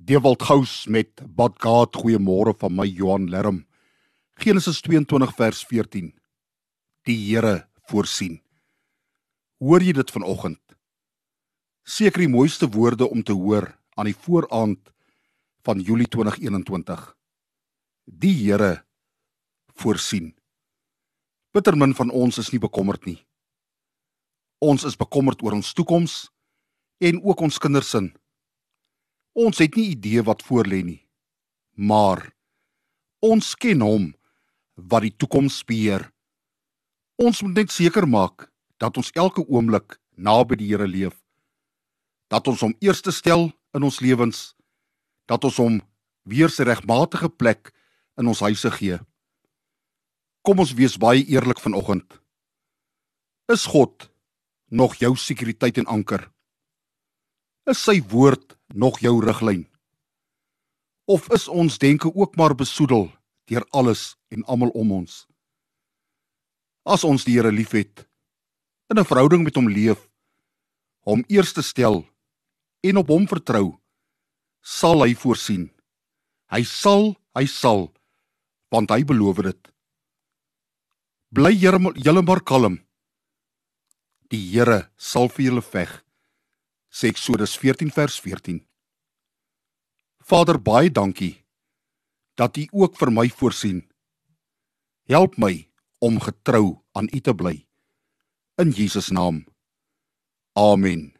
Dewald Gous met Badgaat goeiemôre van my Johan Lerm. Genesis 22 vers 14. Die Here voorsien. Hoor jy dit vanoggend? Seker die mooiste woorde om te hoor aan die vooraand van Julie 2021. Die Here voorsien. Bittermin van ons is nie bekommerd nie. Ons is bekommerd oor ons toekoms en ook ons kinders se Ons het nie idee wat voorlê nie. Maar ons ken hom wat die toekoms beheer. Ons moet net seker maak dat ons elke oomblik naby die Here leef. Dat ons hom eerste stel in ons lewens. Dat ons hom weer sy regmatige plek in ons huise gee. Kom ons wees baie eerlik vanoggend. Is God nog jou sekuriteit en anker? Is sy woord nog jou riglyn? Of is ons denke ook maar besoedel deur alles en almal om ons? As ons die Here liefhet, in 'n verhouding met hom leef, hom eerste stel en op hom vertrou, sal hy voorsien. Hy sal, hy sal, want hy beloof dit. Bly julle maar kalm. Die Here sal vir julle veg sê Eksodus 14 vers 14. Vader, baie dankie dat U ook vir my voorsien. Help my om getrou aan U te bly. In Jesus naam. Amen.